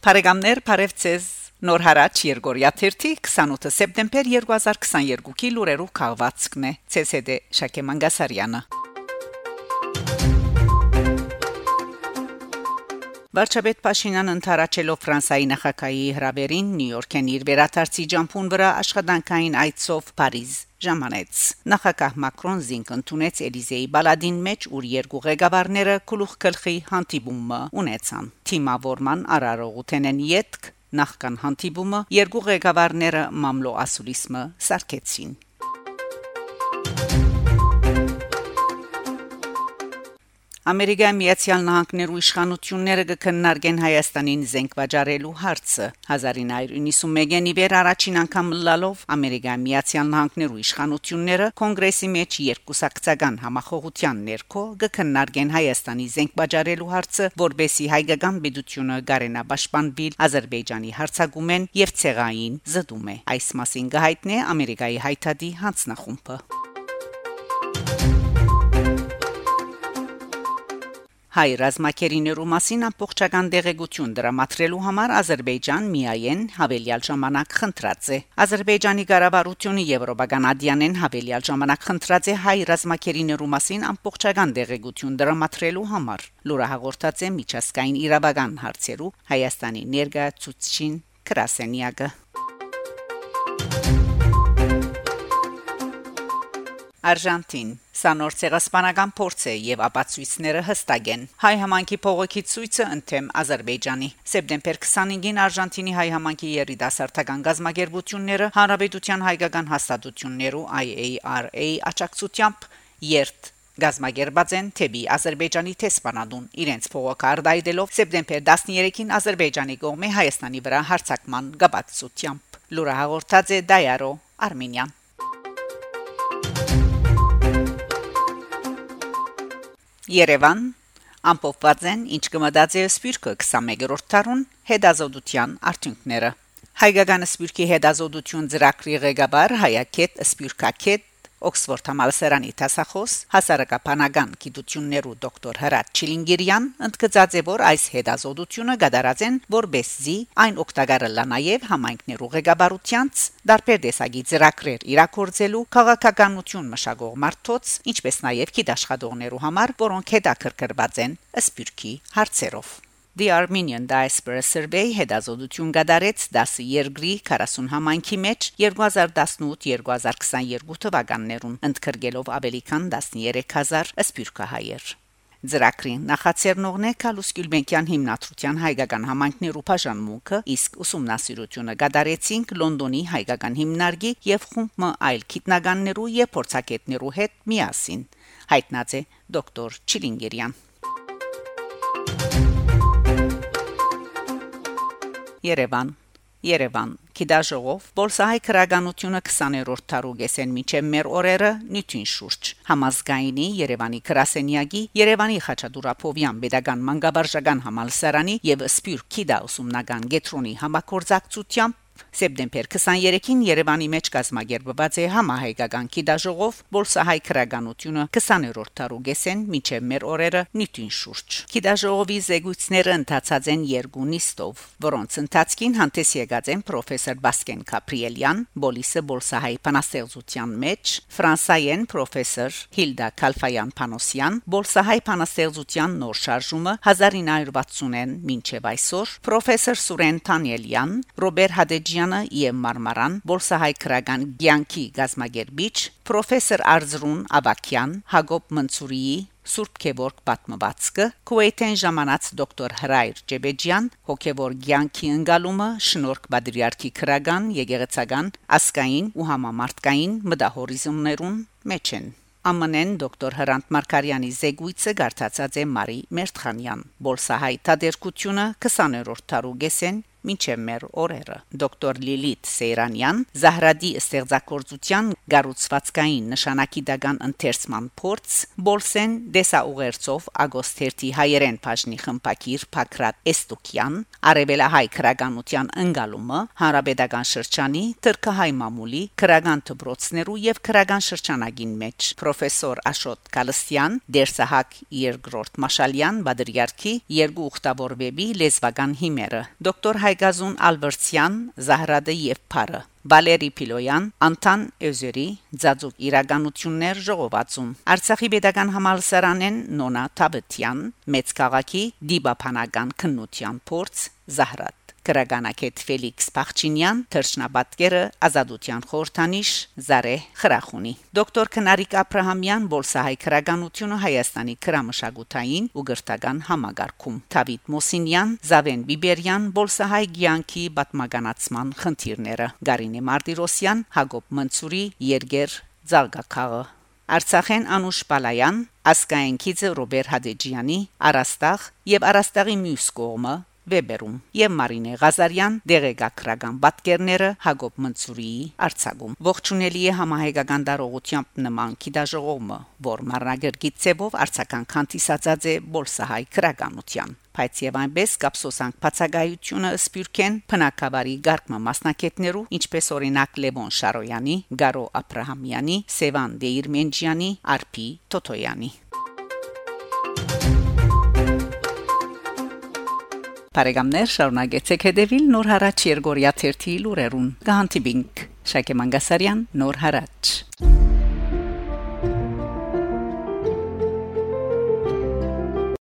Փարեգամներ Փարեվցես Նոր հարաճ Երգորիա 30 28 սեպտեմբեր 2022-ի լուրերով քաղվածքն է ՑՍԴ Շակե Մանգասարյանը Վարչապետ Փաշինյանը ընթարաճելով Ֆրանսայի նախագահի հրավերին Նյու Յորքեն իր վերադարձի ջամփուն վրա աշխատանքային այցով Փարիզ ժամանեց նախագահ Մակրոն զինք ընդունեց Էլիզեի բալադին մեջ ուր երկու ղեկավարները գլուխ գլխի հանդիպումը ունեցան թիմավորման արարողութենեն յետք նախքան հանդիպումը երկու ղեկավարները մամլո ասուլիսմը սարքեցին Ամերիկայի Միացյալ Նահանգներու իշխանությունները կքննարկեն Հայաստանին զենք վաճառելու հարցը 1991-ին իվեր առաջին անգամ լալով Ամերիկայի Միացյալ Նահանգներու իշխանությունները կոնգրեսի մեջ երկուսակցական համախոհության ներքո կքննարկեն Հայաստանի զենք վաճառելու հարցը, որբեսի հայկական պետությունը գարենա պաշտպանվել Ադրբեջանի հարցակումեն եւ ցեղային զդում է այս մասին գահիտնե Ամերիկայի հայտարարի հանձնախումբը Հայ ռազմակերիներու մասին ամբողջական դեղեցություն դրամատրելու համար Ադրբեջան միայն հավելյալ ժամանակ խնդրած է։ Ադրբեջանի կառավարությունը Եվրոպական ադյանեն հավելյալ ժամանակ խնդրած է հայ ռազմակերիներու մասին ամբողջական դեղեցություն դրամատրելու համար։ Լուրը հաղորդած է միջազգային իրավական հարցերու Հայաստանի ներկայացուցչին Կրասենյակը։ Արժանտին Սա նոր ցեղասպանական փորձ է եւ ապացույցները հստակ են։ Հայ համանքի փողոքի ցույցը ընդեմ Ադրբեջանի սեպտեմբեր 25-ին Արժանտինի հայ համանքի երիտասարդական գազམ་ագերբությունները հանրապետության հայկական հաստատություններու IARA աջակցությամբ երթ Գազագերբած են թեպի Ադրբեջանի տեսփանադուն իրենց փողոքարդայդելով սեպտեմբեր 13-ին Ադրբեջանի կողմի Հայաստանի վրա հարձակման գաբացությամբ լուրը հաղորդած է Դայարո Արմենիան Երևան ամփոփված են ինչ կմտածի սպիրկը 21-րդ տարուն հետազոտության արդյունքները Հայկական սպիրկի հետազոտություն ծրագրի ղեկավար Հայակետ Սպիրկակետ Օքսֆորդ համալսարանի տասախոս հասարակապանական գիտություններու դոկտոր Հրաչ Չիլինգիրյան ընդգծած է որ այս հետազոտությունը գդարած են որբեսզի այն օգտակարելա նաև համայնքներու ղեկավարությանց դարբեր տեսակի ծրագրեր իրակորձելու քաղաքականություն մշակող մարդոց ինչպես նաև գիտաշխատողներու համար որոնք հետաքրքրված են սպիրկի հարցերով The Armenian Diaspora Survey հետազոտություն կատարեց 10 երկրի 40 համայնքի մեջ 2018-2022 թվականներուն ընդգրկելով ավելի քան 13000 սպյուրքահայեր Ձրակրին նախաձեռնողն է Կալուս Գյուլբենկյան հիմնադրության հայկական համայնքներու բաժանմունքը, իսկ ուսումնասիրությունը կատարեցինք Լոնդոնի հայկական հիմնարկի եւ խումբ այլ քիտնականներու եւ փորձագետներու հետ միասին։ Հայտնած է դոկտոր Չիլինգերյան։ Երևան Երևան Կիդաժողով Բոլսահայ քրագանությունը 20-րդ տարուգեսեն միջև մեր օրերը նյութին շուրջ համազգայինի Երևանի Կրասենյակի Երևանի Խաչատուրապովյան pedagogan մանկաբարձական համալսարանի եւ Սպյուր Կիդա ուսումնական գետրոնի համակորձակցությամբ Սեպտեմբեր 23-ին Երևանի մեջ կազմակերպված է համահայկական քիդաժողով Բոլսահայ քրագանությունը 20-րդ տարուգեսեն միջև մեր օրերը նյութին շուրջ։ Քիդաժողովի զեկույցները ընթացած են երկու նիստով, որոնց ընթացքին հանդես եկած են պրոֆեսոր Բասկեն Կապրիելյան, Բոլիսը Բոլսահայ Փանաստեղծության մեջ, Ֆրանսայեն պրոֆեսոր Հիլդա Կալֆայան Փանոսյան, Բոլսահայ Փանաստեղծության նոր շարժումը 1960-ին մինչև այսօր, պրոֆեսոր Սուրեն Թանելյան, Ռոբեր Հադեջյան Ալեքսանդրյանը եւ Մարմարան Բոլսահայ քրական Գյանքի գազմագերբիչ պրոֆեսոր Արզրուն Աբակյան Հակոբ Մնցուրիի Սուրբ Քևորգ պատմվածքը Քուեյթեն ժամանած դոկտոր Հրայր Ջեբեջյան հոգևոր ցանկի ընկալումը շնորհք բադրիարքի քրական եկեղեցական ասկային ու համամարտկային մտահորիզոններուն մեջ են ԱՄՆ-ն դոկտոր Հրանտ Մարկարյանի զեկույցը գարտացած է Մարի Մերթխանյան։ Բոլսահայ տադերկությունը 20-րդ տարուգեսեն մինչև մեր օրերը դոկտոր Լիլիթ Սեյրանյան Զահրադի ստեղծագործության գառուցվածքային նշանակի դական ընթերցման փորձ Բոլսեն դեսաուղերցով Ագոստերտի հայերեն բաժնի խմպակիր Փակրատ Էստուկյան արևելահայ քրագանության ընկալումը հարաբեդական շրջանի թրքահայ մամուլի քրագան դբրոցներու եւ քրագան շրջանագին մեջ պրոֆեսոր Աշոտ Կալստյան Դերսահակ երկրորդ Մաշալյան Բադրիարքի երկու ուխտավոր վեբի լեզվական հիմերը դոկտոր Հայգազուն Ալբերտյան Զահրադը եւ Փարը Վալերի Պիլոյան, Անտան Էզերի, Ձաձուկ իրականություններ ժողովածում։ Արցախի pedagogan համալսարանեն Նոնա Թաբթյան, մեծ քաղաքի դիբապանական քննության փորձ Զահրատ Գրագանակետ Ֆելիքս Փախչինյան, Թրջնաբատկերը Ազատության խորհրդանիշ Զարե Խրախունի։ Դոկտոր Քնարիկ Աբ รา համյան Բոլսահայ քրագանությունը Հայաստանի քրամշակութային ու գրթական համագարկում։ Դավիթ Մոսինյան, Զավեն Բիբերյան, Բոլսահայ ցանկի պատմականացման խնդիրները։ Գարինե Մարտիրոսյան, Հակոբ Մնցուրի, Երգեր Զարգակաղը Արցախեն Անուշ Պալայան, Ասկային Քիձը Ռոբեր Հադեջյանի, Արաստաղ եւ Արաստաղի մյուս կողմը Վեբերում եւ Մարինե Ղազարյան դեղեկագրական պատկերները Հակոբ Մնցուրիի արցագում ողջունելի է համահայկական դարողությամբ նման քիդաժողովը որ մարնագերգի ցեվով արցական քանտիսացած է բոլսահայ քրականության բայց եւ այնպես կապսոսանք բացագայությունը սպյուրքեն փնակավարի գարկմը մասնակետներու ինչպես օրինակ Լևոն Շարոյանի, Գարո Աբ รา համյանի, Սևան Դեիրմենջյանի, Արփի Տոտոյանի Բարեկամներ շարունակեցեք հետևել Նոր հարաճ Երգորիա 1-ի լուրերուն։ Գահանտիբինգ Շակե Մանգասարյան Նոր հարաճ